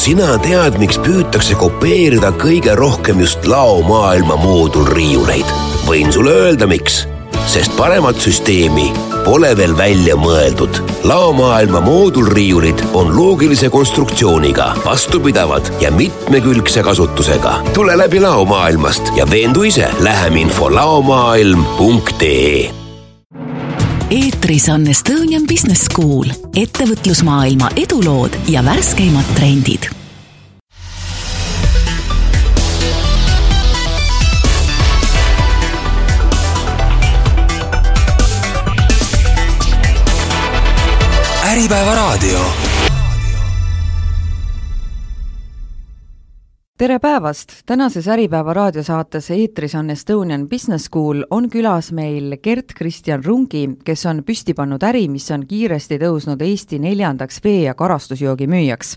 kas sina tead, miks püütakse kopeerida kõige rohkem just laomaailma moodulriiuleid? võin sulle öelda, miks. sest paremat süsteemi pole veel välja mõeldud. laomaailma moodulriiulid on loogilise konstruktsiooniga, vastupidavad ja mitmekülgse kasutusega. tule läbi laomaailmast ja veendu ise. lähem info laomaailm.ee eetris on Estonian Business School, ettevõtlusmaailma edulood ja värskeimad trendid Äripäevaraadio. Tere päevast! tänases Äripäeva raadiosaates Eetris on Estonian Business School, on külas meil Gert-Kristjan Rungi, kes on püsti pannud äri, mis on kiiresti tõusnud Eesti neljandaks vee- ja karastusjoogi müüjaks.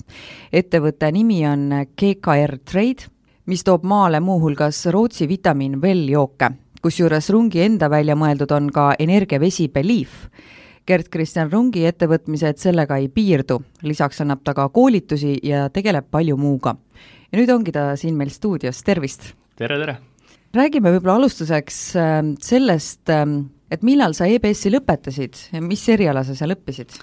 ettevõtte nimi on GKR Trade, mis toob maale muuhulgas Rootsi vitamiin Well jooke, kusjuures Rungi enda välja mõeldud on ka energiavesi Belief Gert-Kristjan Rungi ettevõtmised sellega ei piirdu, lisaks annab ta ka koolitusi ja tegeleb palju muuga. Ja nüüd ongi ta siin meil stuudios, tervist! tere, tere! räägime võib-olla alustuseks ähm, sellest, ähm, et millal sa EBS-i lõpetasid ja mis eriala sa seal õppisid?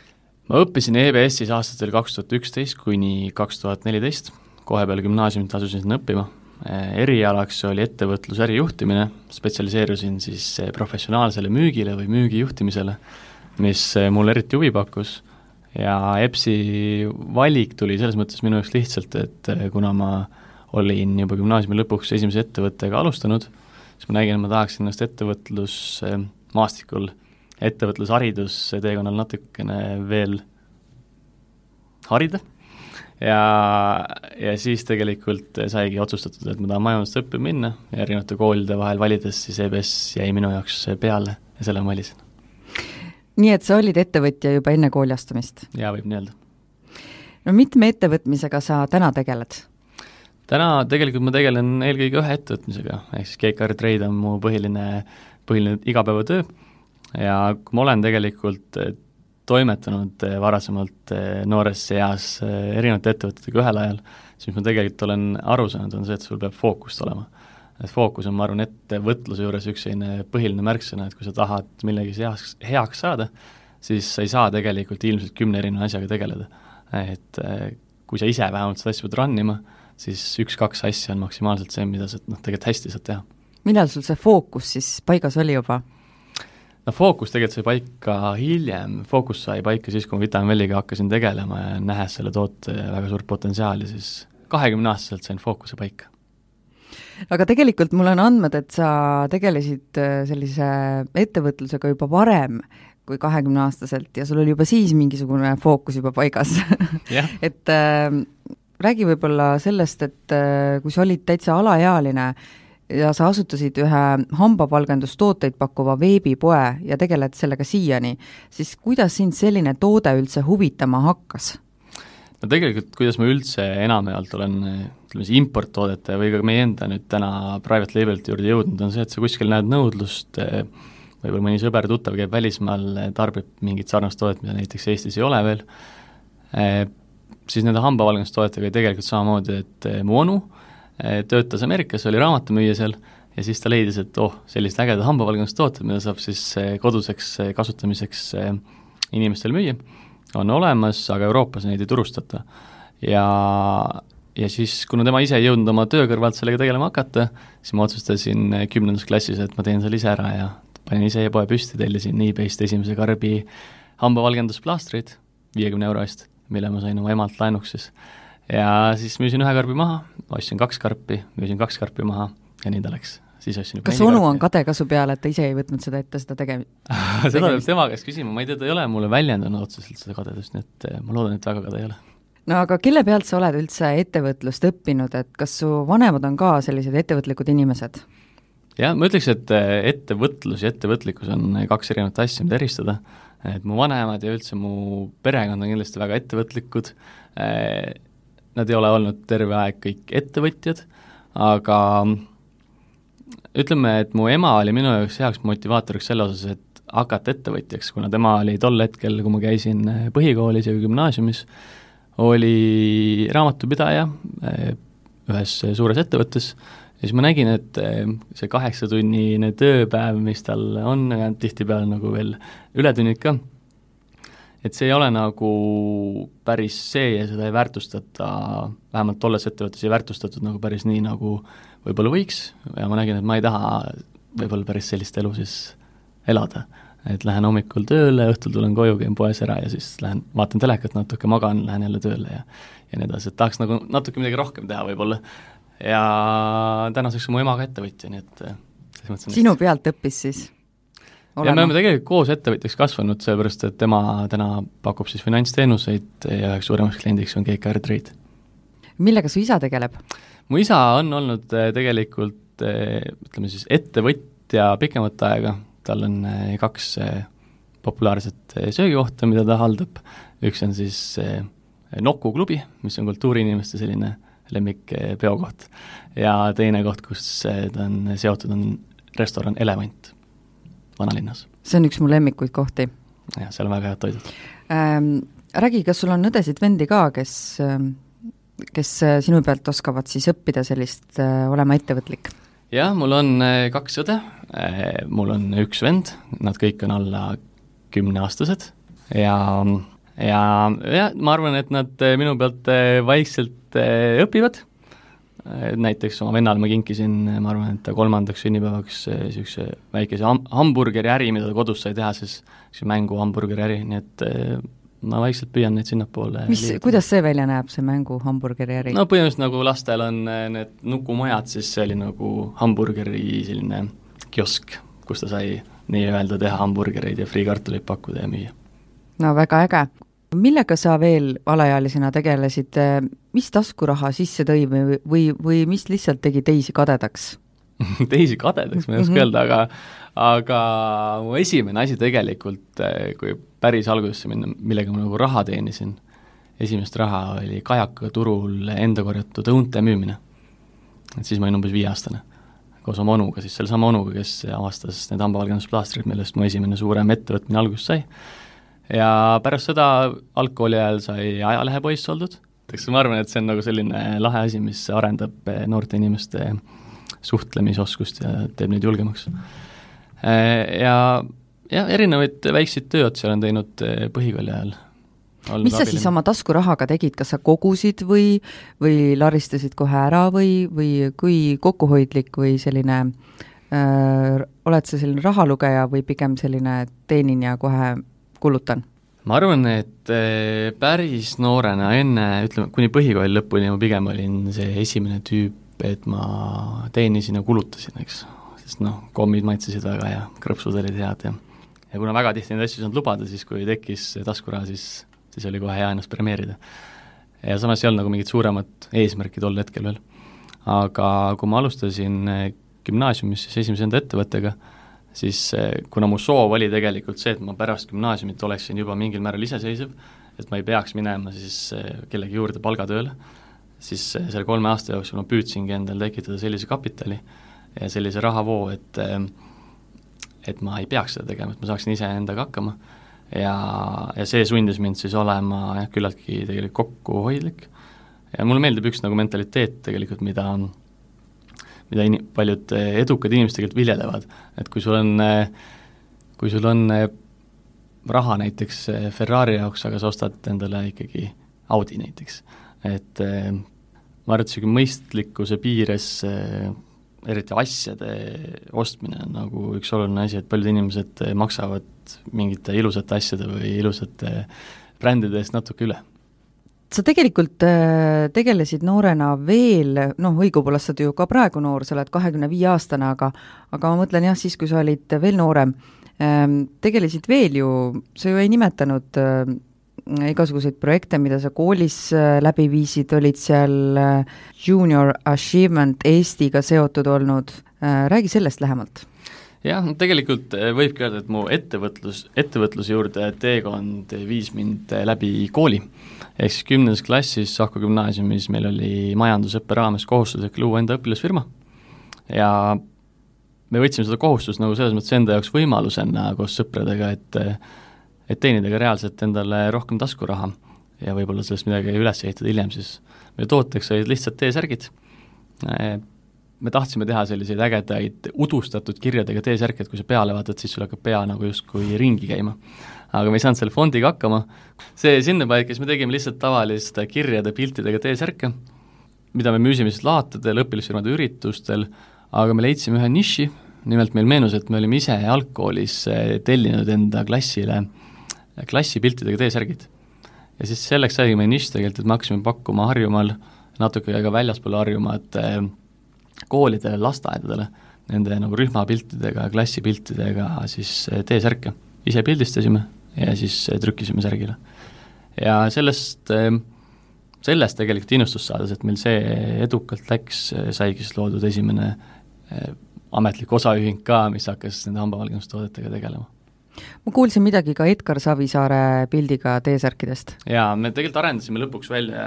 ma õppisin EBS-is aastatel kaks tuhat üksteist kuni kaks tuhat neliteist, kohe peale gümnaasiumit asusin sinna õppima. Äh, erialaks oli ettevõtlus, ärijuhtimine, spetsialiseerusin siis äh, professionaalsele müügile või müügi juhtimisele mis eh, mulle eriti huvi pakkus ja EBS-i valik tuli selles mõttes minu jaoks lihtsalt, et eh, kuna ma olin juba gümnaasiumi lõpuks esimese ettevõttega alustanud, siis ma nägin, et ma tahaks ennast ettevõtlusmaastikul, ettevõtlushariduse teekonnal natukene veel harida. Ja, ja siis tegelikult saigi otsustatud, et ma tahan majandust õppima minna ja erinevate koolide vahel valides siis EBS jäi minu jaoks peale ja selle ma valisin nii et sa olid ettevõtja juba enne kooli astumist? jaa, võib nii öelda. no mitme ettevõtmisega sa täna tegeled? täna tegelikult ma tegelen eelkõige ühe ettevõtmisega, ehk siis GKR Trade on mu põhiline, põhiline igapäevatöö ja kui ma olen tegelikult eh, toimetanud eh, varasemalt eh, noores eas erinevate ettevõtetega ühel ajal, siis ma tegelikult olen aru saanud, on see, et sul peab fookust olema et fookus on, ma arvan, ettevõtluse juures üks selline põhiline märksõna, et kui sa tahad millegis heaks, heaks saada, siis sa ei saa tegelikult ilmselt kümne erineva asjaga tegeleda. et eh, kui sa ise vähemalt seda asja pead run ima, siis üks-kaks asja on maksimaalselt see, mida sa noh, tegelikult hästi saad teha. millal sul see fookus siis paigas oli juba? no fookus tegelikult sai paika hiljem, fookus sai paika siis, kui ma Vitaminvelliga hakkasin tegelema ja nähes selle toote väga suurt potentsiaali, siis kahekümneaastaselt sain fookuse paika aga tegelikult mul on andmed, et sa tegelesid äh, sellise ettevõtlusega juba varem kui kahekümneaastaselt ja sul oli juba siis mingisugune fookus juba paigas yeah. et äh, räägi võib-olla sellest, et äh, kui sa olid täitsa alaealine ja sa asutasid ühe hambapalgendustooteid pakkuva veebipoe ja tegeled sellega siiani, siis kuidas sind selline toode üldse huvitama hakkas? No tegelikult, kuidas ma üldse enamjaolt olen ütleme siis importtoodete või ka meie enda nüüd täna private label'ite juurde jõudnud, on see, et sa kuskil näed nõudlust, võib-olla mõni sõber-tuttav käib välismaal, tarbib mingit sarnast toodet, mida näiteks Eestis ei ole veel, siis nende hambavalgendustoodetega oli tegelikult samamoodi, et mu onu töötas Ameerikas, oli raamatumüüja seal, ja siis ta leidis, et oh, sellised ägedad hambavalgendustooted, mida saab siis koduseks kasutamiseks inimestel müüa on olemas, aga Euroopas neid ei turustata. ja, ja siis, kuna tema ise ei jõudnud oma töö kõrvalt sellega tegelema hakata, siis ma otsustasin kümnendas klassis, et ma teen selle ise ära ja panin ise e-poe püsti, tellisin e-Bayst esimese karbi hambavalgendusplaastreid viiekümne euro eest, mille ma sain oma emalt laenuks siis. ja siis müüsin ühe karbi maha, ostsin kaks karpi, müüsin kaks karpi maha ja nii ta läks siis ostsin kas onu on kade ka su peale, et ta ise ei võtnud seda ette, seda tege-? seda peab tema käest küsima, ma ei tea, ta ei ole mulle väljendanud otseselt seda kadedust, nii et eh, ma loodan, et väga kade ei ole. no aga kelle pealt sa oled üldse ettevõtlust õppinud, et kas su vanemad on ka sellised ettevõtlikud inimesed? jah, ma ütleks, et eh, ettevõtlus ja ettevõtlikkus on kaks erinevat asja, mida eristada. et mu vanemad ja üldse mu perekond on kindlasti väga ettevõtlikud, eh, nad ei ole olnud terve aeg kõik ettevõtjad, aga ütleme, et mu ema oli minu jaoks heaks motivaatoriks selle osas, et hakata ettevõtjaks, kuna tema oli tol hetkel, kui ma käisin põhikoolis ja gümnaasiumis, oli raamatupidaja ühes suures ettevõttes. Ja siis ma nägin, et see kaheksatunnine tööpäev, mis tal on, tihtipeale nagu veel ületunnid ka, et see ei ole nagu päris see ja seda ei väärtustata, vähemalt tolles ettevõttes ei väärtustatud nagu päris nii, nagu võib-olla võiks ja ma nägin, et ma ei taha võib-olla päris sellist elu siis elada. et lähen hommikul tööle, õhtul tulen koju, käin poes ära ja siis lähen vaatan telekat natuke, magan, lähen jälle tööle ja ja nii edasi, et tahaks nagu natuke midagi rohkem teha võib-olla. ja tänaseks on mu ema ka ettevõtja, nii et selles mõttes sinu pealt õppis siis? Ja me oleme tegelikult koos ettevõtjaks kasvanud, sellepärast et tema täna pakub siis finantsteenuseid ja üheks suuremaks kliendiks on GKR Trade. millega su isa tegeleb? mu isa on olnud eh, tegelikult eh, ütleme siis ettevõtja pikemat aega, tal on eh, kaks populaarset söögikohta, mida ta haldab, üks on siis Nuku klubi, mis on kultuuriinimeste selline lemmik peokoht, ja teine koht, kus ta on seotud, on restoran Elevant vanalinnas. see on üks mu lemmikuid kohti. jah, seal on väga head toidud ähm,. Räägi, kas sul on õdesid-vendi ka, kes, ähm, kes äh, sinu pealt oskavad siis õppida sellist äh, olema ettevõtlik? jah, mul on äh, kaks õde, mul on üks vend, nad kõik on alla kümneaastased ja, ja, ja ma arvan, et nad minu pealt vaikselt õpivad näiteks oma vennale ma kinkisin, ma arvan, et kolmandaks sünnipäevaks niisuguse väikese ham-, hamburgeri äri, mida ta kodus sai teha, siis niisuguse mängu hamburgeri äri, nii et ma vaikselt püüan neid sinnapoole mis, kuidas see välja näeb, see mängu hamburgeri äri? no põhimõtteliselt nagu lastel on need nukumajad, siis see oli nagu hamburgeri selline kiosk, kus ta sai nii-öelda teha hamburgereid ja friikartuleid pakkuda ja müüa. no väga äge millega sa veel alaealisena tegelesid, mis taskuraha sisse tõi või, või, või mis lihtsalt tegi teisi kadedaks teisi kadedaks ma ei oska -hmm. öelda, aga aga mu esimene asi tegelikult, kui päris algusesse minna, millega ma nagu raha teenisin, esimest raha oli Kajaka turul enda korjatud õunte müümine. et siis ma olin umbes viieaastane. koos oma onuga, siis sellesama onuga, kes avastas need hambavalgendusplaastrid, millest mu esimene suurem ettevõtmine algust sai ja pärast seda algkooli ajal sai ajalehepoiss oldud, eks ma arvan, et see on nagu selline lahe asi, mis arendab eh, noorte inimeste suhtlemisoskust ja teeb neid julgemaks. Eh, ja jah, erinevaid väikseid tööotsi olen teinud eh, põhikooli ajal. mis sa siis oma taskurahaga tegid, kas sa kogusid või, või laristasid kohe ära või, või kui kokkuhoidlik või selline äh, oled sa selline rahalugeja või pigem selline teenin ja kohe kulutan? ma arvan, et eh, päris noorena, enne, ütleme, kuni põhikooli lõpuni ma pigem olin see esimene tüüp, et ma teenisin ja kulutasin, eks. sest noh, kommid maitsesid väga ja krõpsud olid head ja ja kuna väga tihti neid asju ei saanud lubada, siis kui tekkis taskuraha, siis, siis oli kohe hea ennast premeerida. ja samas ei olnud nagu mingit suuremat eesmärki tol hetkel veel. aga kui ma alustasin eh, gümnaasiumis siis esimese enda ettevõttega, siis eh, kuna mu soov oli tegelikult see, et ma pärast gümnaasiumit oleksin juba mingil määral iseseisev, et ma ei peaks minema siis eh, kellegi juurde palgatööle, siis eh, selle kolme aasta jooksul ma püüdsingi endale tekitada sellise kapitali ja sellise rahavoo, et et ma ei peaks seda tegema, et ma saaksin iseendaga hakkama. Ja, ja see sundis mind siis olema jah, küllaltki tegelikult kokkuhoidlik. Ja mulle meeldib üks nagu mentaliteet tegelikult, mida on mida in-, paljud eh, edukad inimesed tegelikult viljelevad, et kui sul on, eh, kui sul on eh, raha näiteks Ferrari jaoks, aga sa ostad endale ikkagi Audi näiteks, et ma arvan, et niisugune mõistlikkuse piires eriti asjade ostmine on nagu üks oluline asi, et paljud inimesed maksavad mingite ilusate asjade või ilusate brändide eest natuke üle sa tegelikult äh, tegelesid noorena veel, noh, õigupoolest sa oled ju ka praegu noor, sa oled kahekümne viie aastane, aga aga ma mõtlen jah, siis, kui sa olid veel noorem, ähm, tegelesid veel ju, sa ju ei nimetanud äh, igasuguseid projekte, mida sa koolis äh, läbi viisid, olid seal Junior Achievement Eestiga seotud olnud, räägi sellest lähemalt. Jah, tegelikult võibki öelda, et mu ettevõtlus, ettevõtluse juurde teekond viis mind läbi kooli ehk siis kümnendas klassis Sahko gümnaasiumis meil oli majandusõppe raames kohustuslik luua enda õpilasfirma ja me võtsime seda kohustust nagu selles mõttes enda jaoks võimalusena koos sõpradega, et et teenida ka reaalselt endale rohkem taskuraha. ja võib-olla sellest midagi üles ehitada hiljem, siis meie tooteks olid lihtsalt T-särgid, me tahtsime teha selliseid ägedaid udustatud kirjadega T-särke, et kui sa peale vaatad, siis sul hakkab pea nagu justkui ringi käima. Aga me ei saanud selle fondiga hakkama, see sinnapaika, siis me tegime lihtsalt tavaliste kirjade, piltidega T-särke, mida me müüsime siis laatadel, õpilasfirmade üritustel, aga me leidsime ühe niši, nimelt meil meenus, et me olime ise algkoolis eh, tellinud enda klassile klassipiltidega T-särgid. ja siis selleks sai meie nišš tegelikult, et me hakkasime pakkuma Harjumaal, natuke ka väljaspool Harjumaad äh, koolidele, lasteaedadele nende nagu rühmapiltidega, klassipiltidega siis eh, T-särke. ise pildistasime ja siis eh, trükkisime särgile. ja sellest, eh, sellest tegelikult innustust saades, et meil see edukalt läks, saigi siis loodud esimene ametlik osaühing ka, mis hakkas nende hambavalgendustoodetega tegelema ma kuulsin midagi ka Edgar Savisaare pildiga T-särkidest. jaa, me tegelikult arendasime lõpuks välja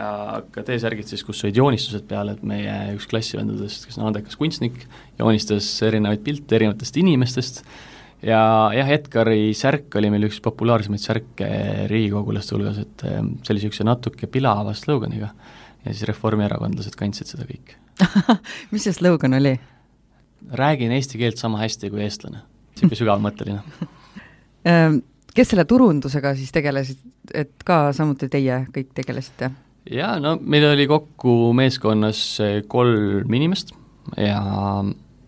ka T-särgid siis, kus olid joonistused peal, et meie üks klassivendadest, kes on andekas kunstnik, joonistas erinevaid pilte erinevatest inimestest ja jah, Edgari särk oli meil üks populaarsemaid särke riigikogulaste hulgas, et ehm, see oli niisuguse natuke pilava sloganiga ja siis reformierakondlased kandsid seda kõik mis see slogan oli? räägin eesti keelt sama hästi kui eestlane, niisugune sügavmõtteline Ehm, kes selle turundusega siis tegelesid, et ka samuti teie kõik tegelesite? jaa, no meil oli kokku meeskonnas kolm inimest ja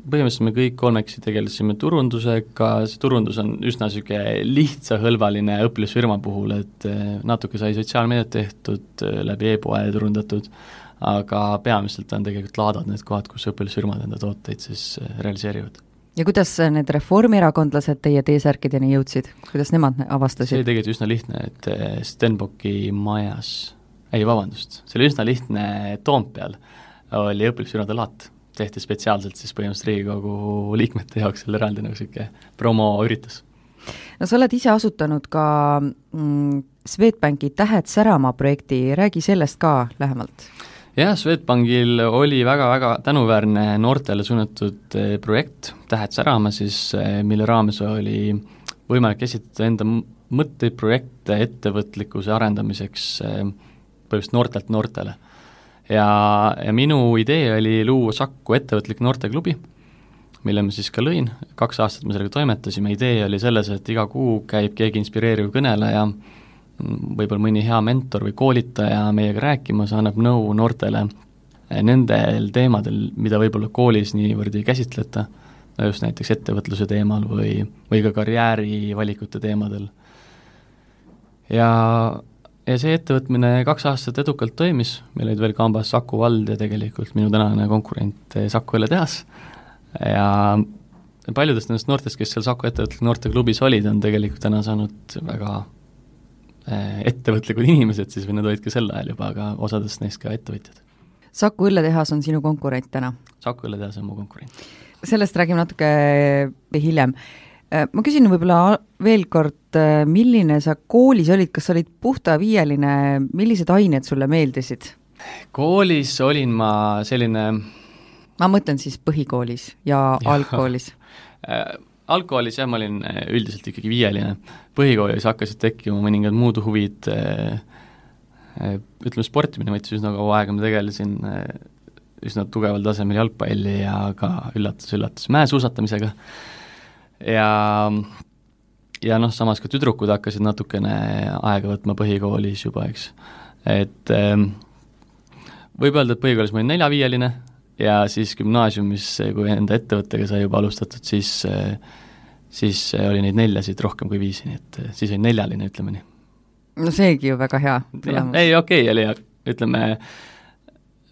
põhimõtteliselt me kõik kolmekesi tegelesime turundusega, see turundus on üsna niisugune lihtsahõlvaline õpilasfirma puhul, et eh, natuke sai sotsiaalmeediat tehtud, eh, läbi e-poe turundatud, aga peamiselt on tegelikult laadad need kohad, kus õpilasfirmad enda tooteid siis realiseerivad. Ja kuidas need reformierakondlased teie T-särkideni jõudsid, kuidas nemad avastasid? see oli tegelikult üsna lihtne, et eh, Stenbocki majas, ei vabandust, see oli üsna lihtne, Toompeal oli õpilasfirmade laat, tehti spetsiaalselt siis põhimõtteliselt Riigikogu liikmete jaoks seal eraldi nagu niisugune promoüritus. no sa oled ise asutanud ka mm, Swedbanki Tähed särama projekti, räägi sellest ka lähemalt jah, Swedbankil oli väga-väga tänuväärne noortele suunatud eh, projekt Tähed särama siis, eh, mille raames oli võimalik esitada enda mõtteid, projekte ettevõtlikkuse arendamiseks eh, põhimõtteliselt noortelt noortele. Ja, ja minu idee oli luua Saku ettevõtlik noorteklubi, mille ma siis ka lõin, kaks aastat me sellega toimetasime, idee oli selles, et iga kuu käib keegi inspireeriv kõneleja, võib-olla mõni hea mentor või koolitaja meiega rääkimas, annab nõu noortele nendel teemadel, mida võib-olla koolis niivõrd ei käsitleta, just näiteks ettevõtluse teemal või, või ka karjäärivalikute teemadel. ja, ja see ettevõtmine kaks aastat edukalt toimis, meil olid veel kambas Saku vald ja tegelikult minu tänane konkurent Saku õlletehas ja paljudest nendest noortest, kes seal Saku ettevõtlik noorteklubis olid, on tegelikult täna saanud väga Äh, ettevõtlikud inimesed siis või nad olid ka sel ajal juba, aga osadest neist ka ettevõtjad. Saku õlletehas on sinu konkurent täna? Saku õlletehas on mu konkurent. sellest räägime natuke hiljem. Äh, ma küsin võib-olla veel kord, äh, milline sa koolis olid, kas sa olid puhta viieline, millised ained sulle meeldisid? koolis olin ma selline ma mõtlen siis põhikoolis ja, ja. algkoolis algkoolis jah, ma olin äh, üldiselt ikkagi viieline, põhikoolis hakkasid tekkima mõningad muud huvid, äh, äh, ütleme, sportimine võttis üsna kaua aega, ma tegelesin üsna tugeval tasemel jalgpalli ja ka üllatus-üllatus mäesuusatamisega ja ja noh, samas ka tüdrukud hakkasid natukene aega võtma põhikoolis juba, eks. et võib öelda, et põhikoolis ma olin neljaviieline, ja siis gümnaasiumis, kui enda ettevõttega sai juba alustatud, siis siis oli neid neljasid rohkem kui viisi, nii et siis oli neljaline, ütleme nii. no seegi ju väga hea tulemus. ei, okei okay, oli, ütleme,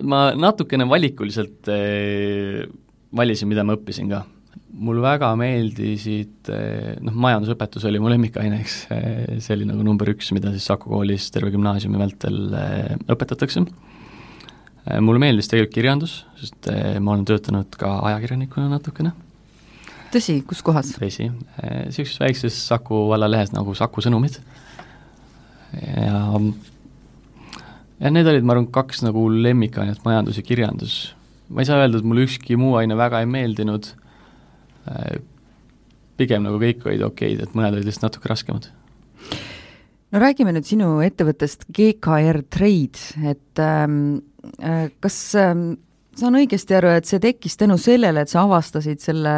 ma natukene valikuliselt eh, valisin, mida ma õppisin ka. Mul väga meeldisid eh,, noh, majandusõpetus oli mu lemmikaine, eks eh,, see oli nagu number üks, mida siis Saku koolis terve gümnaasiumi vältel eh, õpetatakse mulle meeldis tegelikult kirjandus, sest ma olen töötanud ka ajakirjanikuna natukene. tõsi, kus kohas? tõsi, niisuguses väikses Saku valla lehes nagu Saku Sõnumid ja ja need olid, ma arvan, kaks nagu lemmikainet, majandus ja kirjandus. ma ei saa öelda, et mulle ükski muu aine väga ei meeldinud, pigem nagu kõik olid okeid, et mõned olid lihtsalt natuke raskemad no räägime nüüd sinu ettevõttest GKR Trade, et ähm, äh, kas ähm, saan õigesti aru, et see tekkis tänu sellele, et sa avastasid selle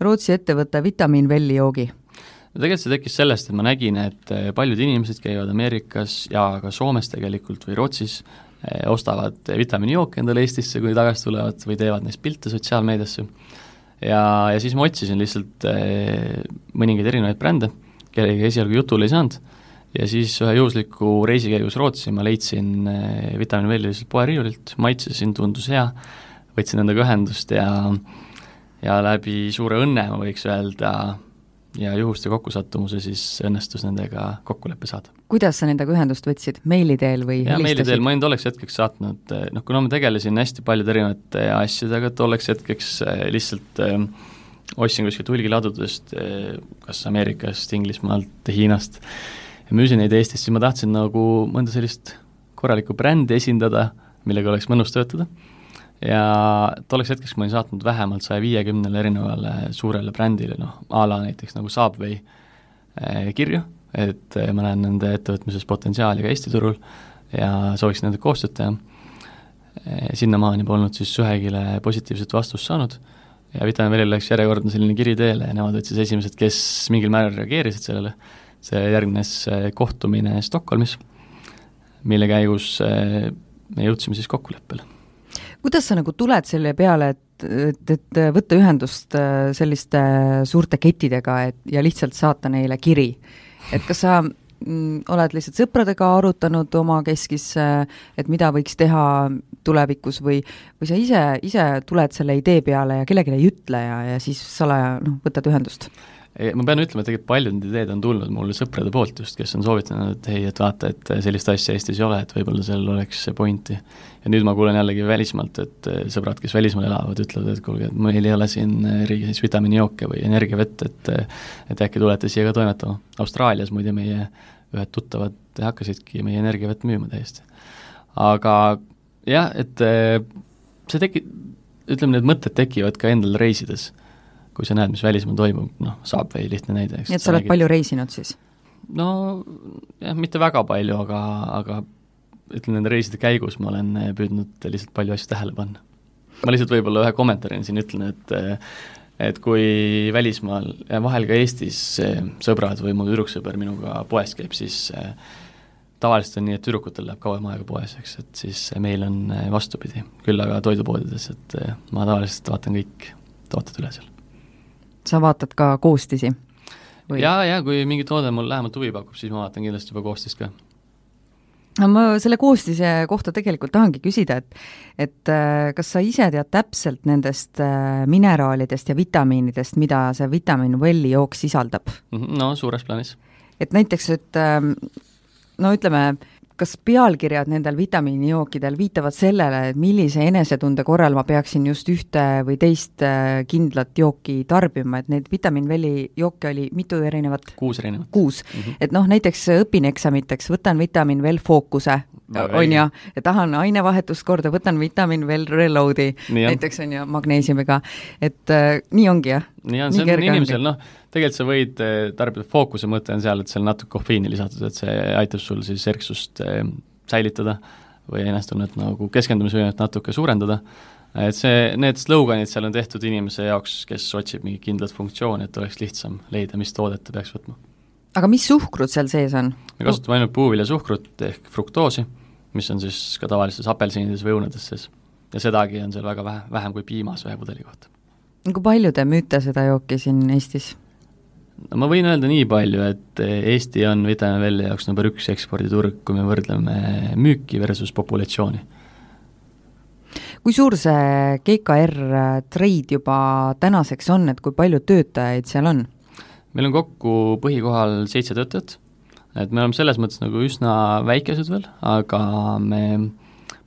Rootsi ettevõtte vitamiinvelli joogi? no tegelikult see tekkis sellest, et ma nägin, et äh, paljud inimesed käivad Ameerikas ja ka Soomes tegelikult või Rootsis, äh, ostavad vitamiinijooke endale Eestisse, kui tagasi tulevad, või teevad neist pilte sotsiaalmeediasse. Ja, ja siis ma otsisin lihtsalt mõningaid erinevaid brände, kellega esialgu jutule ei saanud. Ja siis ühe juhusliku reisi käigus Rootsi ma leidsin eh, vitamiinivelli lihtsalt poeriiulilt, maitsesin, tundus hea, võtsin endaga ühendust ja ja läbi suure õnne, ma võiks öelda, ja juhuste kokkusattumuse siis õnnestus nendega kokkulepe saada. kuidas sa nendega ühendust võtsid, meili teel või jaa, meili teel, ma olin tolleks hetkeks saatnud, eh, noh kuna ma tegelesin hästi paljude erinevate asjadega tolleks hetkeks eh, lihtsalt äh, ostsin kuskilt hulgiladudest äh, kas Ameerikast, Inglismaalt, Hiinast ja müüsin neid Eestis, siis ma tahtsin nagu mõnda sellist korralikku brändi esindada, millega oleks mõnus töötada, ja tolleks hetkeks ma olin saatnud vähemalt saja viiekümnele erinevale suurele brändile, noh, a la näiteks nagu Subway eh, kirju, et eh, ma näen nende ettevõtmises potentsiaali ka Eesti turul ja sooviksin nendega koostööd teha eh,. sinnamaani polnud siis ühegile positiivset vastust saanud ja Vitamin Velil läks järjekordne selline kiri teele ja nemad olid siis esimesed, kes mingil määral reageerisid sellele see järgnes kohtumine Stockholmis, mille käigus me jõudsime siis kokkuleppele. Kuidas sa nagu tuled selle peale, et, et, et võtta ühendust äh, selliste suurte kettidega, et ja lihtsalt saata neile kiri? et kas sa mm, oled lihtsalt sõpradega arutanud omakeskis, et mida võiks teha tulevikus või, või sa ise, ise tuled selle idee peale ja kellelegi ei ütle ja, ja siis salaja noh, võtad ühendust? Ma pean ütlema, et tegelikult paljud need ideed on tulnud mulle sõprade poolt just, kes on soovitanud, et ei, et vaata, et sellist asja Eestis ei ole, et võib-olla sellel oleks pointi. ja nüüd ma kuulen jällegi välismaalt, et sõbrad, kes välismaal elavad, ütlevad, et kuulge, et meil ei ole siin riigis vitamiinijooke või energiavett, et et äkki tulete siia ka toimetama. Austraalias muide meie ühed tuttavad hakkasidki meie energiavett müüma täiesti. aga jah, et see teki-, ütleme, need mõtted tekivad ka endal reisides kui sa näed, mis välismaal toimub, noh, Subway lihtne näide, eks. nii et sa oled räägid... palju reisinud siis? no jah, mitte väga palju, aga, aga ütlen, nende reiside käigus ma olen eh, püüdnud lihtsalt palju asju tähele panna. ma lihtsalt võib-olla ühe kommentaarina siin ütlen, et eh, et kui välismaal ja vahel ka Eestis eh, sõbrad või mu tüdruksõber minuga poes käib, siis tavaliselt on nii, et tüdrukutel läheb kauem aega poes, eks, et siis meil on vastupidi. küll aga toidupoodides, et ma tavaliselt vaatan kõik tooted üle seal sa vaatad ka koostisi? jaa, jaa, kui mingi toode mul lähemalt huvi pakub, siis ma vaatan kindlasti juba koostist ka no ma selle koostise kohta tegelikult tahangi küsida, et et äh, kas sa ise tead täpselt nendest äh, mineraalidest ja vitamiinidest, mida see vitamiin Welli jook sisaldab? Mhm, no suures plaanis. et näiteks, et ähm, no ütleme, kas pealkirjad nendel vitamiinijookidel viitavad sellele, et millise enesetunde korral ma peaksin just ühte või teist äh, kindlat jooki tarbima, et neid vitamiinväli jooke oli mitu erinevat? kuus erinevat. kuus mm, -hmm. et noh, näiteks õpin eksamiteks, võtan vitamiin veel fookuse, on ju, ja tahan ainevahetust korda, võtan vitamiin veel reload'i, näiteks on ju, magneesiumiga, et äh, nii ongi, jah? Nii on, see on inimesel, noh, tegelikult sa võid eh, tarbida, fookuse mõte on seal, et seal natuke kofeiini lisatud, et see aitab sul siis erksust eh, säilitada või enesetunnet nagu keskendumisvõimet natuke suurendada, et see, need sloganid seal on tehtud inimese jaoks, kes otsib mingit kindlat funktsiooni, et oleks lihtsam leida, mis toodet ta peaks võtma. aga mis suhkrut seal sees on? me kasutame ainult puuviljasuhkrut ehk fruktoosi, mis on siis ka tavalistes apelsinides või õunades sees. ja sedagi on seal väga vähe, vähem kui piimas ühe pudeli kohta. Kui palju te müüte seda jooki siin Eestis? no ma võin öelda nii palju, et Eesti on vitamiinivälja jaoks number üks eksporditurg, kui me võrdleme müüki versus populatsiooni. kui suur see GKR Trade juba tänaseks on, et kui palju töötajaid seal on? meil on kokku põhikohal seitse töötajat, et me oleme selles mõttes nagu üsna väikesed veel, aga me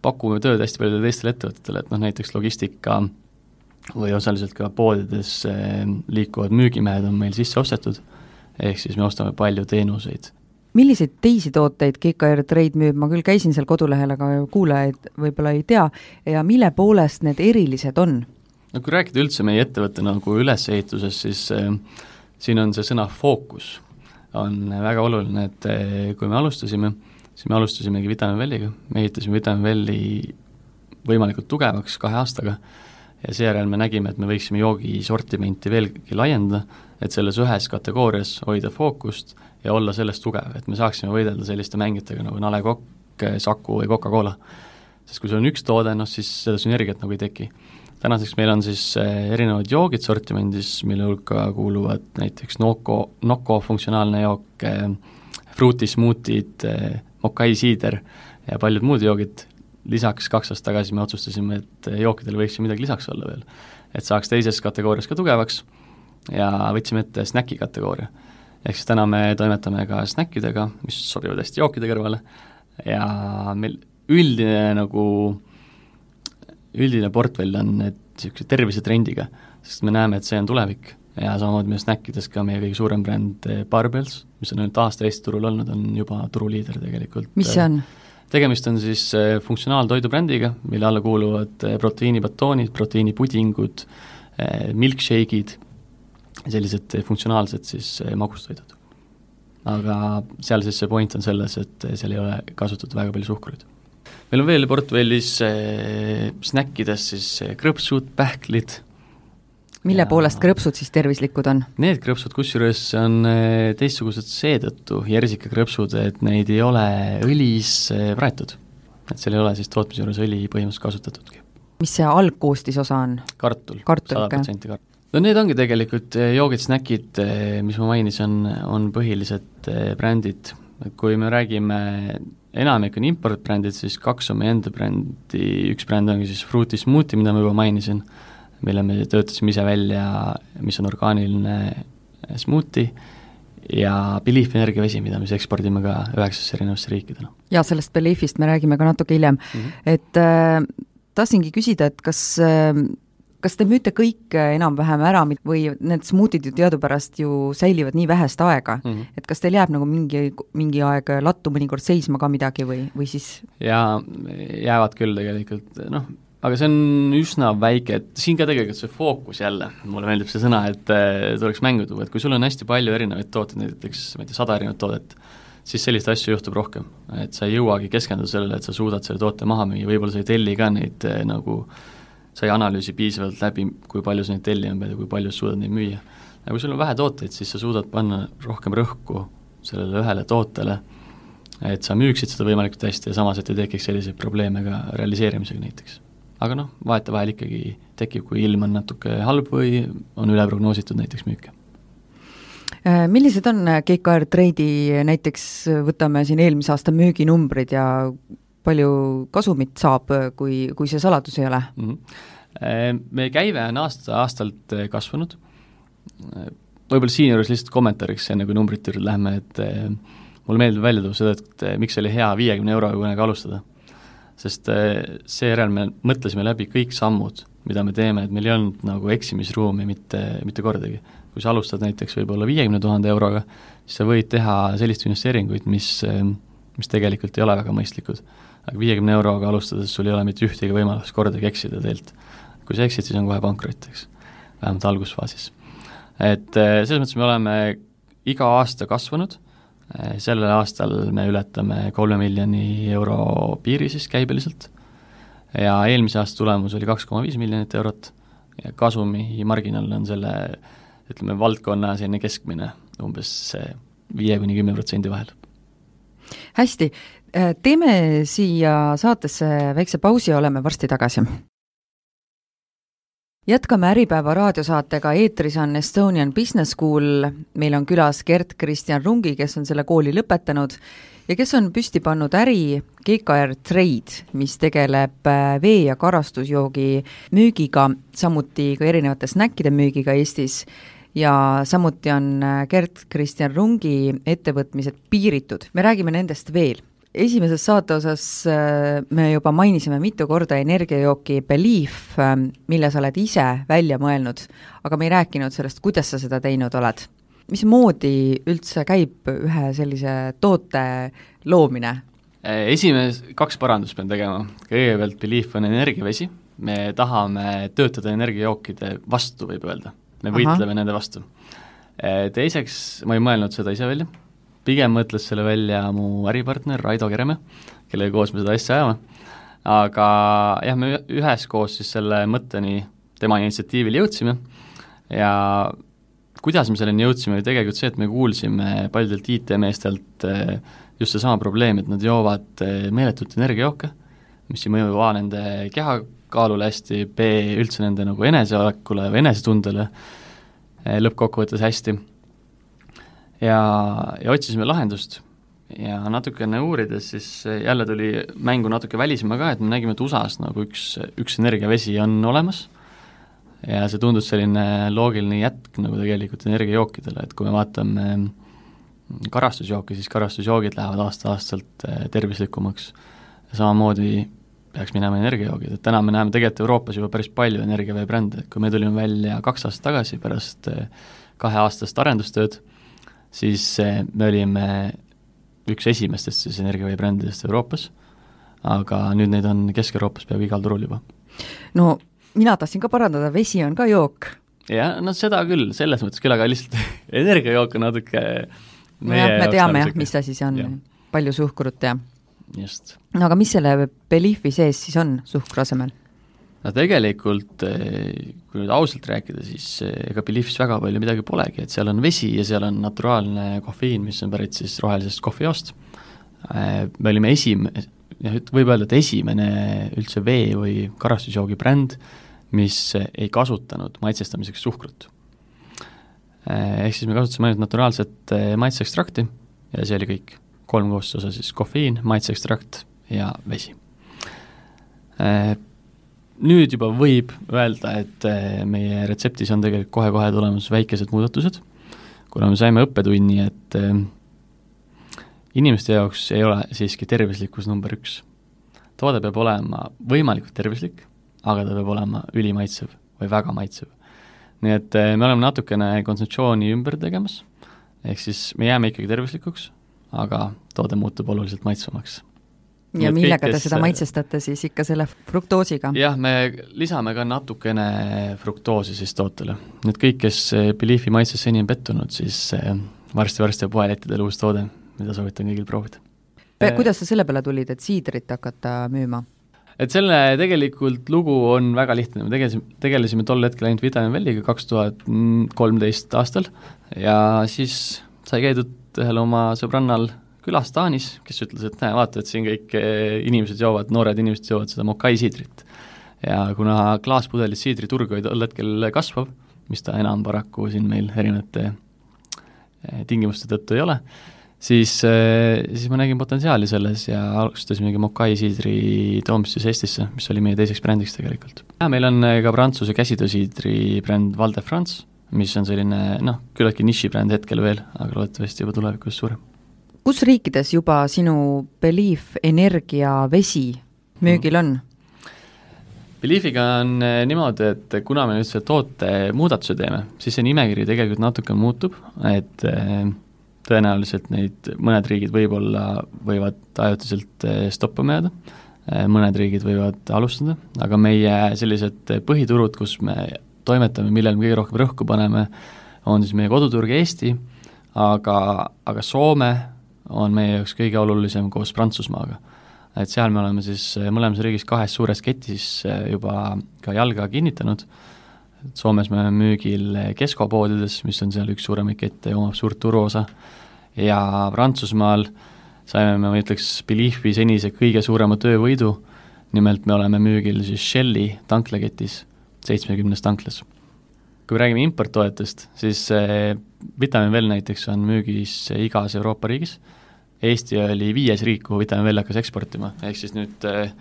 pakume tööd hästi paljudele teistele ettevõtetele, et noh näiteks logistika äh, või osaliselt ka poodides eh, liikuvad müügimehed on meil sisse ostetud, ehk siis me ostame palju teenuseid. milliseid teisi tooteid GKR Trade müüb, ma küll käisin seal kodulehel, aga kuulajaid võib-olla ei tea, ja mille poolest need erilised on? no kui rääkida üldse meie ettevõtte nagu ülesehitusest, siis äh, siin on see sõna fookus. on väga oluline, et eh, kui me alustasime, siis me alustasimegi Vitamin Welliga, me ehitasime Vitamin Welli võimalikult tugevaks kahe aastaga ja seejärel me nägime, et me võiksime joogi sortimenti veelgi laiendada, et selles ühes kategoorias hoida fookust ja olla selles tugev, et me saaksime võidelda selliste mängijatega nagu Nale Kokk, Saku või Coca-Cola. sest kui sul on üks toode, noh siis seda sünergiat nagu ei teki tänaseks meil on siis eh, erinevad joogid sortimendis, mille hulka kuuluvad näiteks Noko, Noko funktsionaalne jook, eh, Fruity smuutid, eh, Mokai siider ja paljud muud joogid, lisaks kaks aastat tagasi me otsustasime, et jookidel võiks ju midagi lisaks olla veel. et saaks teises kategoorias ka tugevaks ja võtsime ette snäki kategooria. ehk siis täna me toimetame ka snäkkidega, mis sobivad hästi jookide kõrvale ja meil üldine nagu üldine portfell on niisuguse tervisetrendiga, sest me näeme, et see on tulevik ja samamoodi meie snäkkides ka meie kõige suurem bränd Barbells, mis on ainult aasta Eesti turul olnud, on juba turuliider tegelikult. mis see on? Tegemist on siis eh, funktsionaaltoidu brändiga, mille alla kuuluvad eh, proteiinibatoonid, proteiinipudingud, milkshake'id, sellised funktsionaalsed siis magustoidud. aga seal siis see point on selles, et seal ei ole kasutatud väga palju suhkruid meil on veel portfellis äh, snäkkides siis krõpsud, pähklid. Mille ja... poolest krõpsud siis tervislikud on? Need krõpsud kusjuures on äh, teistsugused seetõttu, järsikakrõpsud, et neid ei ole õlis äh, praetud. et seal ei ole siis tootmise juures õli põhimõtteliselt kasutatudki. mis see algkoostisosa on? kartul, sada protsenti kartul. no need ongi tegelikult äh, joogid, snäkid, mis ma mainisin, on põhilised brändid, kui me räägime enamik on importbrändid, siis kaks on meie enda brändi, üks bränd ongi siis Fruity Smoothie, mida ma juba mainisin, mille me töötasime ise välja, mis on orgaaniline smuuti, ja Belief energiavesi, mida me siis ekspordime ka üheksasse erinevasse riikidele. jaa, sellest Beliefist me räägime ka natuke hiljem mm, -hmm. et äh, tahtsingi küsida, et kas äh, kas te müüte kõik äh, enam-vähem ära või need smuutid ju teadupärast ju säilivad nii vähest aega mm, -hmm. et kas teil jääb nagu mingi, mingi aeg lattu mõnikord seisma ka midagi või, või siis? jaa, jäävad küll tegelikult, noh, aga see on üsna väike, et siin ka tegelikult see fookus jälle, mulle meeldib see sõna, et äh, tuleks mängu tuua, et kui sul on hästi palju erinevaid tooteid, näiteks ma ei tea, sada erinevat toodet, siis selliseid asju juhtub rohkem. et sa ei jõuagi keskenduda sellele, et sa suudad selle toote maha müüa, võib-olla sa ei telli ka neid äh, nagu sa ei analüüsi piisavalt läbi, kui palju sa neid tellima pead ja kui palju sa suudad neid müüa. ja kui sul on vähe tooteid, siis sa suudad panna rohkem rõhku sellele ühele tootele, et sa müüksid seda võimalikult hästi ja samas, et ei tekiks selliseid probleeme ka realiseerimisega näiteks. Aga noh, vahetevahel ikkagi tekib, kui ilm on natuke halb või on üle prognoositud näiteks müüke äh, millised on GKR Trade'i näiteks, võtame siin eelmise aasta müüginumbrid ja palju kasumit saab, kui, kui see saladus ei ole mm? -hmm. Meie käive on aasta-aastalt äh, kasvanud, võib-olla siinjuures lihtsalt kommentaariks, enne kui numbrite juurde läheme, et äh, mulle meeldib välja tuua seda, et miks oli hea viiekümne euroga kunagi alustada. Sest seejärel me mõtlesime läbi kõik sammud, mida me teeme, et meil ei olnud nagu eksimisruumi mitte, mitte kordagi. kui sa alustad näiteks võib-olla viiekümne tuhande euroga, siis sa võid teha selliseid investeeringuid, mis, mis tegelikult ei ole väga mõistlikud aga viiekümne euroga alustades sul ei ole mitte ühtegi võimalust kordagi eksida teelt. kui sa eksid, siis on kohe pankrot, eks, vähemalt algusfaasis. et eh, selles mõttes me oleme iga aasta kasvanud, sellel aastal me ületame kolme miljoni euro piiri siis käibeliselt ja eelmise aasta tulemus oli kaks koma viis miljonit eurot ja kasumi marginaal on selle ütleme, valdkonna selline keskmine umbes viie kuni kümne protsendi vahel. hästi, Äh, teeme siia saatesse väikse pausi ja oleme varsti tagasi. Jätkame Äripäeva raadiosaatega, eetris on Estonian Business School, meil on külas Gert-Kristjan Rungi, kes on selle kooli lõpetanud ja kes on püsti pannud äri GKR Trade, mis tegeleb äh, vee- ja karastusjoogi müügiga, samuti ka erinevate snäkkide müügiga Eestis. Ja samuti on äh, Gert-Kristjan Rungi ettevõtmised piiritud, me räägime nendest veel esimeses saate osas äh, me juba mainisime mitu korda energiajooki Belief, äh, mille sa oled ise välja mõelnud, aga me ei rääkinud sellest, kuidas sa seda teinud oled. mismoodi üldse käib ühe sellise toote loomine? Äh, esimeses, kaks parandust pean tegema, kõigepealt Belief on energiavesi, me tahame töötada energiajookide vastu, võib öelda. me võitleme Aha. nende vastu Teiseks, ma ei mõelnud seda ise välja, pigem mõtles selle välja mu äripartner Raido Keremäe, kellega koos me seda asja ajame, aga jah, me üheskoos siis selle mõtteni tema initsiatiivil jõudsime ja kuidas me selleni jõudsime, oli tegelikult see, et me kuulsime paljudelt IT-meestelt just seesama probleem, et nad joovad meeletut energiajooke, mis ei mõju A nende kehakaalule hästi, B üldse nende nagu eneseolekule või enesetundele lõppkokkuvõttes hästi. Ja, ja otsisime lahendust. Ja natukene uurides siis jälle tuli mängu natuke välismaa ka, et me nägime, et USA-s nagu üks, üks energiavesi on olemas. Ja see tundus selline loogiline jätk nagu tegelikult energiajookidele, et kui me vaatame karastusjooki, siis karastusjoogid lähevad aasta-aastalt eh, tervislikumaks. Samamoodi peaks minema energiajoogid, et täna me näeme tegelikult Euroopas juba päris palju energiaveebrände, et kui me tulime välja kaks aastat tagasi pärast eh, kaheaastast arendustööd, siis eh, me olime üks esimestest siis energiaveebrändidest Euroopas, aga nüüd neid on Kesk-Euroopas peaaegu igal turul juba. no mina tahtsin ka parandada, vesi on ka jook. jah, no seda küll, selles mõttes küll, aga lihtsalt energiajook on natuke nojah, me teame jah, mis asi see on, palju suhkrut ja just. no aga mis selle Beliefi sees siis on suhkru asemel? No tegelikult, eh, kui nüüd ausalt rääkida, siis eh, ega Beliefis väga palju midagi polegi, et seal on vesi ja seal on naturaalne kofeiin, mis on pärit siis rohelisest kohvijoost. Eh, me olime esim-, jah, võib öelda, et esimene üldse vee- või karastusjoogi bränd, mis ei kasutanud maitsestamiseks suhkrut. Ehk siis me kasutasime ainult naturaalset maitseekstrakti ja see oli kõik. kolm koostisosa siis kofeiin, maitseekstrakt ja vesi nüüd juba võib öelda, et eh, meie retseptis on tegelikult kohe-kohe tulemas väikesed muudatused, kuna me saime õppetunni, et eh, inimeste jaoks ei ole siiski tervislikkus number üks. toode peab olema võimalikult tervislik, aga ta peab olema ülimaitsev või väga maitsev. nii et eh, me oleme natukene kontseptsiooni ümber tegemas, ehk siis me jääme ikkagi tervislikuks, aga toode muutub oluliselt maitsvamaks ja millega kõik, kes... te seda maitsestate siis ikka selle fruktoosiga? jah, me lisame ka natukene fruktoosi siis tootele. et kõik, kes Beliefi maitses seni on pettunud, siis varsti-varsti on poelettidel uus toode, mida soovitan kõigil proovida. kuidas sa selle peale tulid, et siidrit hakata müüma? et selle tegelikult lugu on väga lihtne, me tegelesime, tegelesime tol hetkel ainult Vitamin Welliga kaks tuhat kolmteist aastal ja siis sai käidud ühel oma sõbrannal külas Taanis, kes ütles, et näe, vaata, et siin kõik eh, inimesed joovad, noored inimesed joovad seda Mokai siidrit. ja kuna klaaspudelis siidriturg tol hetkel kasvav, mis ta enam paraku siin meil erinevate eh, tingimuste tõttu ei ole, siis, eh, siis ma nägin potentsiaali selles ja alustasimegi Mokai siidri toomist siis Eestisse, mis oli meie teiseks brändiks tegelikult. meil on ka Prantsuse käsitöösiidri bränd Val de France, mis on selline noh, küllaltki nišibränd hetkel veel, aga loodetavasti juba tulevikus suurem kus riikides juba sinu Belief energiavesi müügil on? Beliefiga on eh, niimoodi, et kuna me nüüd selle toote muudatuse teeme, siis see nimekiri tegelikult natuke muutub, et eh, tõenäoliselt neid, mõned riigid võib-olla võivad ajutiselt eh, stoppama jääda, mõned riigid võivad alustada, aga meie sellised põhiturud, kus me toimetame, millele me kõige rohkem rõhku paneme, on siis meie koduturg Eesti, aga, aga Soome, on meie jaoks kõige olulisem koos Prantsusmaaga. et seal me oleme siis eh, mõlemas riigis kahes suures ketis eh, juba ka jalga kinnitanud, et Soomes me oleme müügil Kesko poodides, mis on seal üks suuremaid kette ja omab suurt turuosa, ja Prantsusmaal saime me, ma ütleks, Beliefi senise kõige suurema töövõidu, nimelt me oleme müügil siis Shelli tanklaketis, seitsmekümnes tanklas. kui me räägime importtoetest, siis Vitamin Well näiteks on müügis igas Euroopa riigis Eesti oli viies riik, kuhu Vitamin Well hakkas eksportima, ehk siis nüüd eh,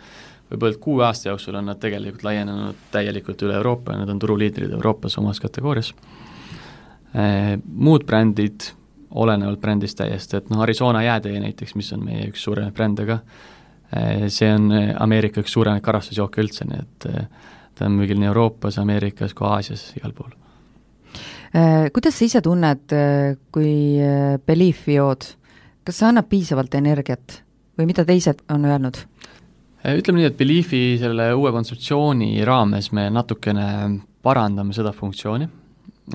võib öelda, et kuue aasta jooksul on nad tegelikult laienenud täielikult üle Euroopa ja nad on turuliidrid Euroopas omas kategoorias. Eh, muud brändid olenevalt brändist täiesti, et noh, Arizona jäätee näiteks, mis on meie üks suuremaid brände ka, eh, see on Ameerika üks suuremaid karastusjooke üldse, nii et ta on müügil nii Euroopas, Ameerikas kui Aasias, igal pool. Kuidas sa ise tunned, kui Beliefi jood? Kas see annab piisavalt energiat? Või mida teised on öelnud? Äh, ütleme nii, et Beliefi selle uue kontseptsiooni raames me natukene parandame seda funktsiooni,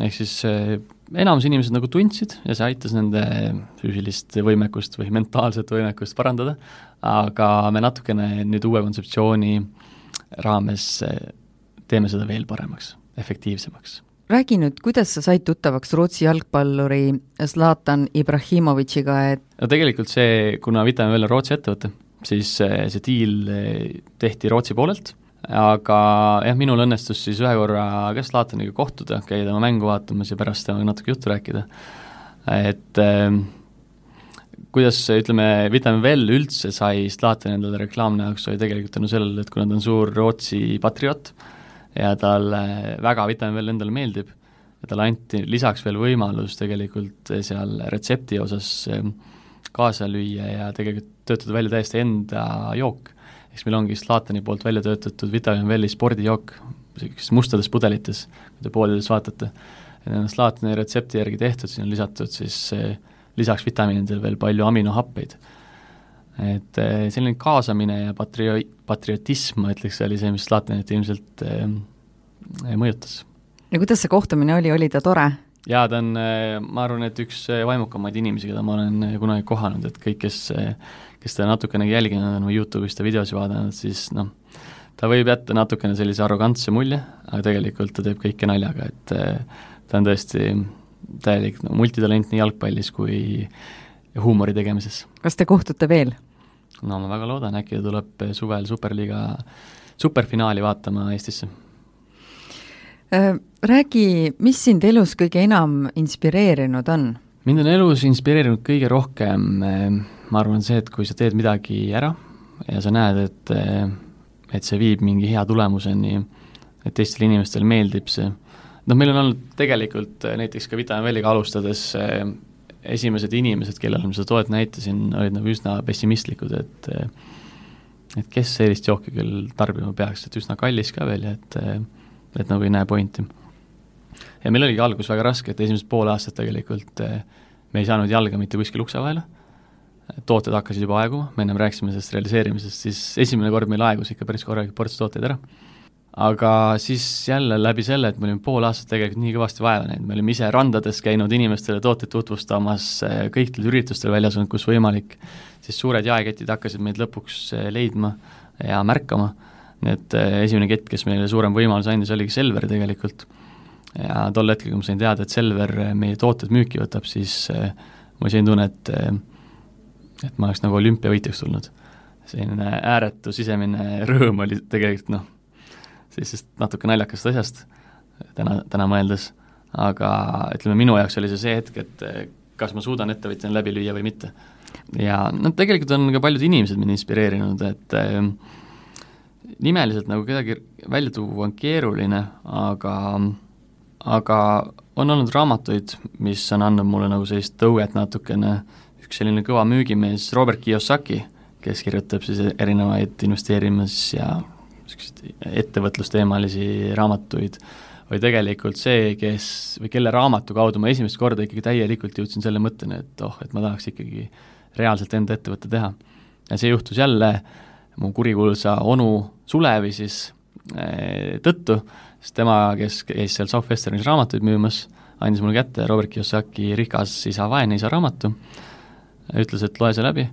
ehk siis äh, enamus inimesed nagu tundsid ja see aitas nende füüsilist võimekust või mentaalset võimekust parandada, aga me natukene nüüd uue kontseptsiooni raames teeme seda veel paremaks, efektiivsemaks räägi nüüd, kuidas sa said tuttavaks Rootsi jalgpalluri Zlatan Ibrahimovitšiga, et no tegelikult see, kuna Well on Rootsi ettevõte, siis see diil tehti Rootsi poolelt aga jah, minul õnnestus siis ühe korra ka Zlataniga kohtuda, käia tema mängu vaatamas ja pärast temaga natuke juttu rääkida. et äh, kuidas ütleme, Vitamin Well üldse sai Zlatani endale reklaamne jaoks, oli tegelikult tänu sellele, et kuna ta on suur Rootsi patrioot ja talle väga Vitamin Well endale meeldib, ja talle anti lisaks veel võimalus tegelikult seal retsepti osas ehm, kaasa lüüa ja tegelikult töötada välja täiesti enda jook. Eks meil ongi Zlatani poolt välja töötatud Vitamin Welli spordijook, sellistes mustades pudelites, kui te poodides vaatate, need on Zlatani retsepti järgi tehtud, siin on lisatud siis eh, lisaks vitamiinidele veel palju aminohappeid. Et eh, selline kaasamine ja patrio-, patriotism, ma ütleks, oli see, mis Zlatanit ilmselt eh, mõjutas. ja kuidas see kohtumine oli, oli ta tore? jaa, ta on, ma arvan, et üks vaimukamaid inimesi, keda ma olen kunagi kohanud, et kõik, kes kes teda natukenegi jälginud on või Youtube'is ta videosi vaadanud, siis noh, ta võib jätta natukene sellise arrogantse mulje, aga tegelikult ta teeb kõike naljaga, et ta on tõesti täielik no, multitalent nii jalgpallis kui huumori tegemises. kas te kohtute veel? no ma väga loodan, äkki ta tuleb suvel Superliiga superfinaali vaatama Eestisse. Räägi, mis sind elus kõige enam inspireerinud on? mind on elus inspireerinud kõige rohkem ma arvan, see, et kui sa teed midagi ära ja sa näed, et et see viib mingi hea tulemuseni, et teistele inimestele meeldib see, noh, meil on olnud tegelikult näiteks ka Vitamin Welliga alustades esimesed inimesed, kellele ma seda toet näitasin, olid nagu üsna pessimistlikud, et et kes sellist jooki küll tarbima peaks, et üsna kallis ka veel ja et et nagu ei näe pointi. ja meil oligi algus väga raske, et esimesed pool aastat tegelikult me ei saanud jalga mitte kuskil ukse vahele tooted hakkasid juba aeguma, me ennem rääkisime sellest realiseerimisest, siis esimene kord meil aegus ikka päris korralik ports tooteid ära. Aga siis jälle läbi selle, et me olime pool aastat tegelikult nii kõvasti vaeva näinud, me olime ise randades käinud inimestele tooteid tutvustamas, kõikidel üritustel väljas olnud, kus võimalik, siis suured jaeketid hakkasid meid lõpuks eh, leidma ja märkama, nii et eh, esimene kett, kes meile suurem võimalus andis, oligi Selver tegelikult. ja tol hetkel, kui ma sain teada, et Selver meie tooted müüki võtab, siis eh, oli selline tunne, et et ma oleks nagu olümpiavõitjaks tulnud. selline ääretu sisemine rõõm oli tegelikult noh, sellisest natuke naljakast asjast täna, täna mõeldes, aga ütleme, minu jaoks oli see see hetk, et kas ma suudan ettevõtjana läbi lüüa või mitte. ja noh, tegelikult on ka paljud inimesed mind inspireerinud, et äh, nimeliselt nagu kedagi välja tuua on keeruline, aga aga on olnud raamatuid, mis on andnud mulle nagu sellist tõuget natukene üks selline kõva müügimees, Robert Kiyosaki, kes kirjutab siis erinevaid investeerimis- ja niisuguseid ettevõtlusteemalisi raamatuid, oli tegelikult see, kes, või kelle raamatu kaudu ma esimest korda ikkagi täielikult jõudsin selle mõtteni, et oh, et ma tahaks ikkagi reaalselt enda ettevõtte teha. ja see juhtus jälle mu kurikuulsa onu Sulevi siis e, tõttu, sest tema, kes käis seal Southwesternis raamatuid müümas, andis mulle kätte Robert Kiyosaki Rikas isa, vaene isa raamatu ütles, et loe see läbi,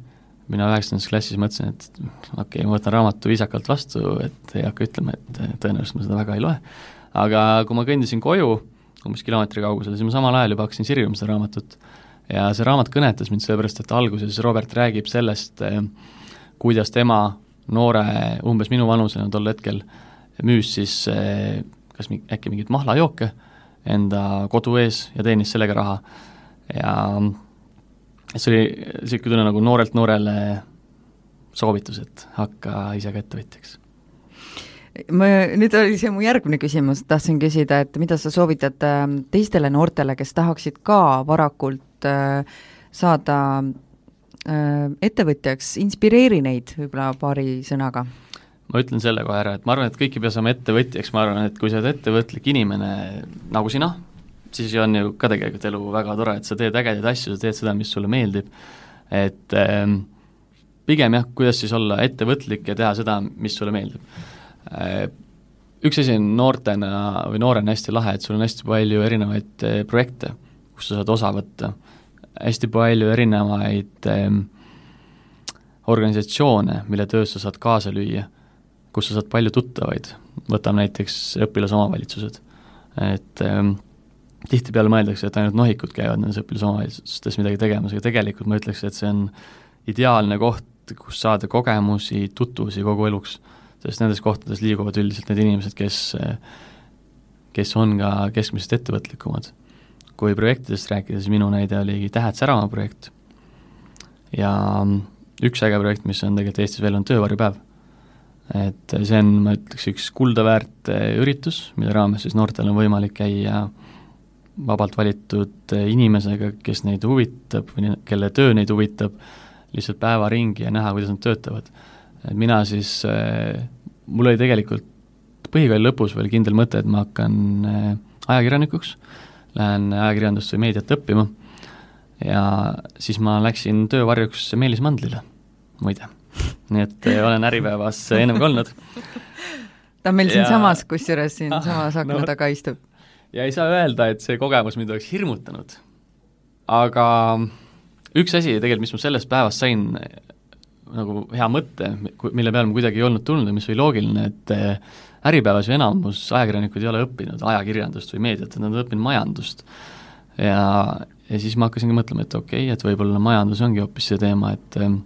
mina üheksandas klassis mõtlesin, et okei okay,, ma võtan raamatu viisakalt vastu, et ei hakka ütlema, et tõenäoliselt ma seda väga ei loe. aga kui ma kõndisin koju, umbes kilomeetri kaugusel, siis ma samal ajal juba hakkasin sirvima seda raamatut. ja see raamat kõnetas mind sellepärast, et alguses Robert räägib sellest, kuidas tema noore, umbes minu vanusena tol hetkel, müüs siis kas mi-, äkki mingeid mahlajooke enda kodu ees ja teenis sellega raha. ja see oli niisugune tunne nagu noorelt noorele soovitus, et hakka ise ka ettevõtjaks. ma, nüüd oli see mu järgmine küsimus, tahtsin küsida, et mida sa soovitad ähm, teistele noortele, kes tahaksid ka varakult äh, saada äh, ettevõtjaks, inspireeri neid võib-olla paari sõnaga ma ütlen selle kohe ära, et ma arvan, et kõik ei pea saama ettevõtjaks, ma arvan, et kui sa oled ettevõtlik inimene nagu sina, siis on ju ka tegelikult elu väga tore, et sa teed ägedaid asju, sa teed seda, mis sulle meeldib, et ähm, pigem jah, kuidas siis olla ettevõtlik ja teha seda, mis sulle meeldib äh,. Üks asi on noortena või noorena hästi lahe, et sul on hästi palju erinevaid äh, projekte, kus sa saad osa võtta. hästi palju erinevaid ähm, organisatsioone, mille töös sa saad kaasa lüüa, kus sa saad palju tuttavaid, võtame näiteks õpilasomavalitsused, et ähm, tihtipeale mõeldakse, et ainult nohikud käivad nendes õpilasomavalitsustes midagi tegemas, aga tegelikult ma ütleks, et see on ideaalne koht, kus saada kogemusi, tutvusi kogu eluks. sest nendes kohtades liiguvad üldiselt need inimesed, kes, kes on ka keskmisest ettevõtlikumad. kui projektidest rääkida, siis minu näide oli Tähed särama projekt ja üks äge projekt, mis on tegelikult Eestis veel, on töövarjupäev. et see on, ma ütleks, üks kulda väärt üritus, mille raames siis noortel on võimalik käia vabalt valitud inimesega, kes neid huvitab või kelle töö neid huvitab, lihtsalt päeva ringi ja näha, kuidas nad töötavad. et mina siis, äh, mul oli tegelikult põhikooli lõpus veel kindel mõte, et ma hakkan äh, ajakirjanikuks, lähen ajakirjandust või meediat õppima ja siis ma läksin töövarjuks Meelis Mandlile, muide. nii et äh, olen Äripäevas ennem ka olnud. ta on meil siinsamas, kusjuures siinsamas akna no, taga istub. Ja ei saa öelda, et see kogemus mind oleks hirmutanud, aga üks asi tegelikult, mis ma sellest päevast sain nagu hea mõte, mille peale ma kuidagi ei olnud tulnud ja mis oli loogiline, et eh, Äripäevas ju enamus ajakirjanikud ei ole õppinud ajakirjandust või meediat, nad on õppinud majandust. ja, ja siis ma hakkasingi mõtlema, et okei okay,, et võib-olla majandus ongi hoopis see teema, et eh,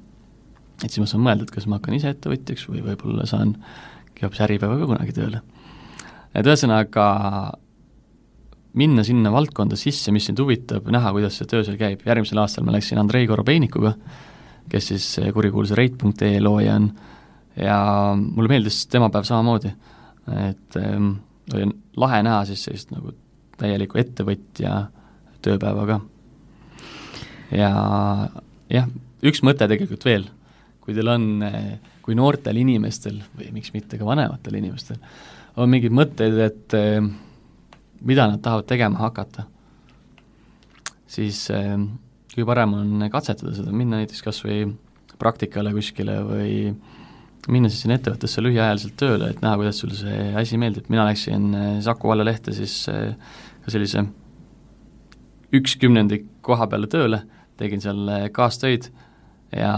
et siis ma saan mõelda, et kas ma hakkan ise ettevõtjaks või võib-olla saangi hoopis Äripäeva ka kunagi tööle. et ühesõnaga, minna sinna valdkonda sisse, mis sind huvitab, näha, kuidas see töö seal käib, järgmisel aastal ma läksin Andrei Korobeinikuga, kes siis kurikuulsa rate.ee looja on, ja mulle meeldis tema päev samamoodi, et ähm, oli lahe näha siis sellist nagu täielikku ettevõtja tööpäeva ka. ja jah, üks mõte tegelikult veel, kui teil on, kui noortel inimestel või miks mitte ka vanematel inimestel on mingeid mõtteid, et äh, mida nad tahavad tegema hakata, siis eh, kõige parem on katsetada seda, minna näiteks kas või praktikale kuskile või minna siis sinna ettevõttesse lühiajaliselt tööle, et näha, kuidas sulle see asi meeldib, mina läksin eh, Saku vallalehte siis eh, ka sellise üks kümnendik koha peale tööle, tegin seal kaastöid ja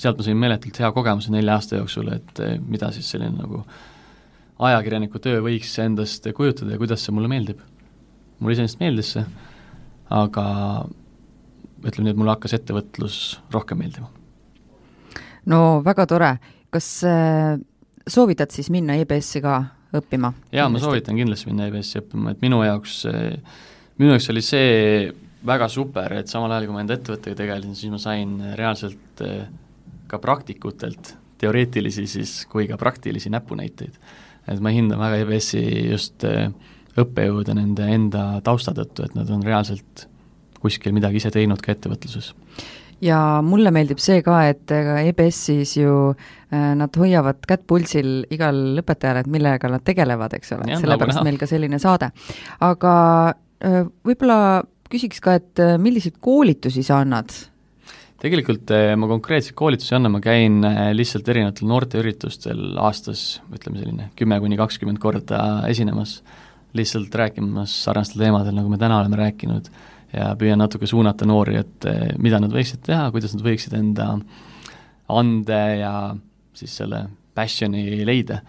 sealt ma sain meeletult hea kogemuse nelja aasta jooksul, et mida siis selline nagu äh, ajakirjaniku töö võiks endast kujutada ja kuidas see mulle meeldib. mulle iseenesest meeldis see, aga ütleme nii, et mulle hakkas ettevõtlus rohkem meeldima. no väga tore, kas äh, soovitad siis minna EBS-i ka õppima? jaa, ma soovitan kindlasti minna EBS-i õppima, et minu jaoks, minu jaoks oli see väga super, et samal ajal, kui ma enda ettevõttega tegelesin, siis ma sain reaalselt äh, ka praktikutelt teoreetilisi siis kui ka praktilisi näpunäiteid et ma hindan väga EBS-i just äh, õppejõude nende enda tausta tõttu, et nad on reaalselt kuskil midagi ise teinud ka ettevõtluses. ja mulle meeldib see ka, et EBS-is ju äh, nad hoiavad kätt pulsil igal õpetajal, et millega nad tegelevad, eks ole, sellepärast meil ka selline saade. aga äh, võib-olla küsiks ka, et milliseid koolitusi sa annad tegelikult eh, ma konkreetseid koolitusi ei anna, ma käin eh, lihtsalt erinevatel noorteüritustel aastas, ütleme selline kümme kuni kakskümmend korda esinemas, lihtsalt rääkimas sarnastel teemadel, nagu me täna oleme rääkinud, ja püüan natuke suunata noori, et eh, mida nad võiksid teha, kuidas nad võiksid enda ande ja siis selle passion'i leida.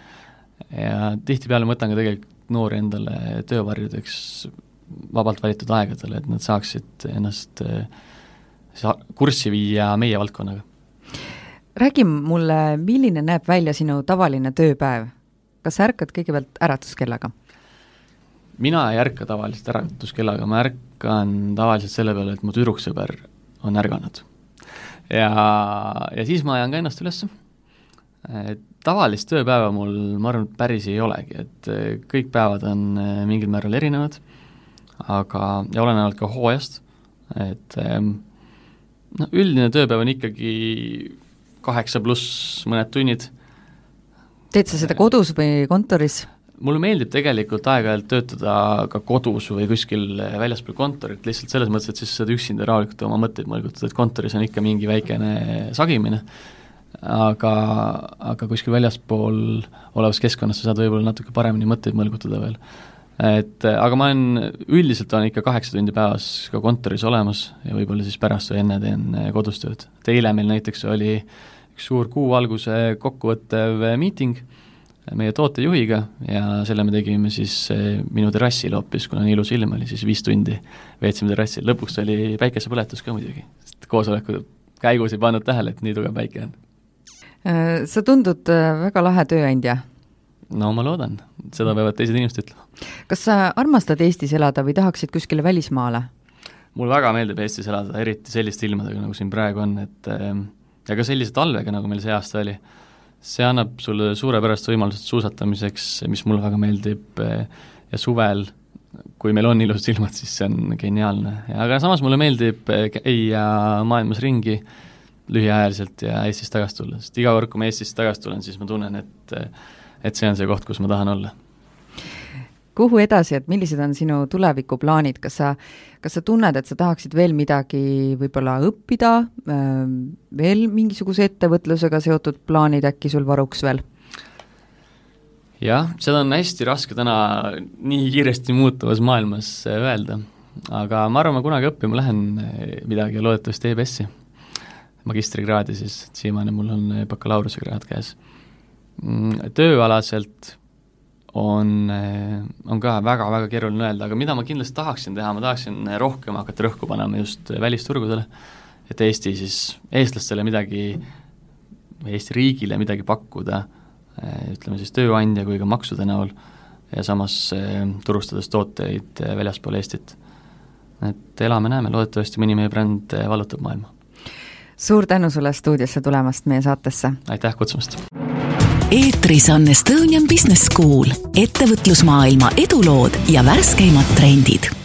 ja tihtipeale ma võtan ka tegelikult noori endale töövarjudeks vabalt valitud aegadel, et nad saaksid ennast äh, kurssi viia meie valdkonnaga. räägi mulle, milline näeb välja sinu tavaline tööpäev? kas sa ärkad kõigepealt äratuskellaga? mina ei ärka tavaliselt äratuskellaga, ma ärkan tavaliselt selle peale, et mu tüdruksõber on ärganud. ja, ja siis ma ajan ka ennast üles. tavalist tööpäeva mul, ma arvan, päris ei olegi, et kõik päevad on eh, mingil määral erinevad, aga, ja olenevalt ka hooajast, et ähm, no üldine tööpäev on ikkagi kaheksa pluss mõned tunnid. teed sa seda kodus või kontoris? mulle meeldib tegelikult aeg-ajalt töötada ka kodus või kuskil väljaspool kontorit, lihtsalt selles mõttes, et siis saad üksinda rahulikult oma mõtteid mõlgutada, et kontoris on ikka mingi väikene sagimine, aga, aga kuskil väljaspool olevas keskkonnas sa saad võib-olla natuke paremini mõtteid mõlgutada veel. Et aga ma olen, üldiselt olen ikka kaheksa tundi päevas ka kontoris olemas ja võib-olla siis pärast või enne teen kodus tööd. et eile meil näiteks oli üks suur kuu alguse kokkuvõttev miiting meie tootejuhiga ja selle me tegime siis minu terrassil hoopis, kuna nii ilus ilm oli, siis viis tundi veetsime terrassil, lõpuks oli päikesepõletus ka muidugi, sest koosoleku käigus ei pannud tähele, et nii tugev päike on. Sa tundud väga lahe tööandja no ma loodan, seda peavad teised inimesed ütlema. kas sa armastad Eestis elada või tahaksid kuskile välismaale? mulle väga meeldib Eestis elada, eriti selliste ilmadega, nagu siin praegu on, et ähm, ja ka sellise talvega, nagu meil see aasta oli. see annab sulle suurepärast võimalused suusatamiseks, mis mulle väga meeldib, äh, ja suvel, kui meil on ilusad ilmad, siis see on geniaalne, aga samas mulle meeldib äh, käia maailmas ringi lühiajaliselt ja Eestist tagasi tulla, sest iga kord, kui ma Eestist tagasi tulen, siis ma tunnen, et äh, et see on see koht, kus ma tahan olla. kuhu edasi, et millised on sinu tulevikuplaanid, kas sa, kas sa tunned, et sa tahaksid veel midagi võib-olla õppida, ähm, veel mingisuguse ettevõtlusega seotud plaanid äkki sul varuks veel? jah, seda on hästi raske täna nii kiiresti muutuvas maailmas äh, öelda, aga ma arvan, ma kunagi õppima lähen äh, midagi loodetavasti EBS-i, magistrikraadi siis, et siiamaani mul on äh, bakalaureusekraad käes tööalaselt on, on ka väga-väga keeruline öelda, aga mida ma kindlasti tahaksin teha, ma tahaksin rohkem hakata rõhku panema just välisturgudele, et Eesti siis, eestlastele midagi, või Eesti riigile midagi pakkuda, ütleme siis tööandja kui ka maksude näol, ja samas turustades tooteid väljaspool Eestit. et elame-näeme, loodetavasti mõni meie bränd vallutab maailma. suur tänu sulle stuudiosse tulemast meie saatesse! aitäh kutsumast! Eetris on Estonian Business School, ettevõtlusmaailma edulood ja värskeimad trendid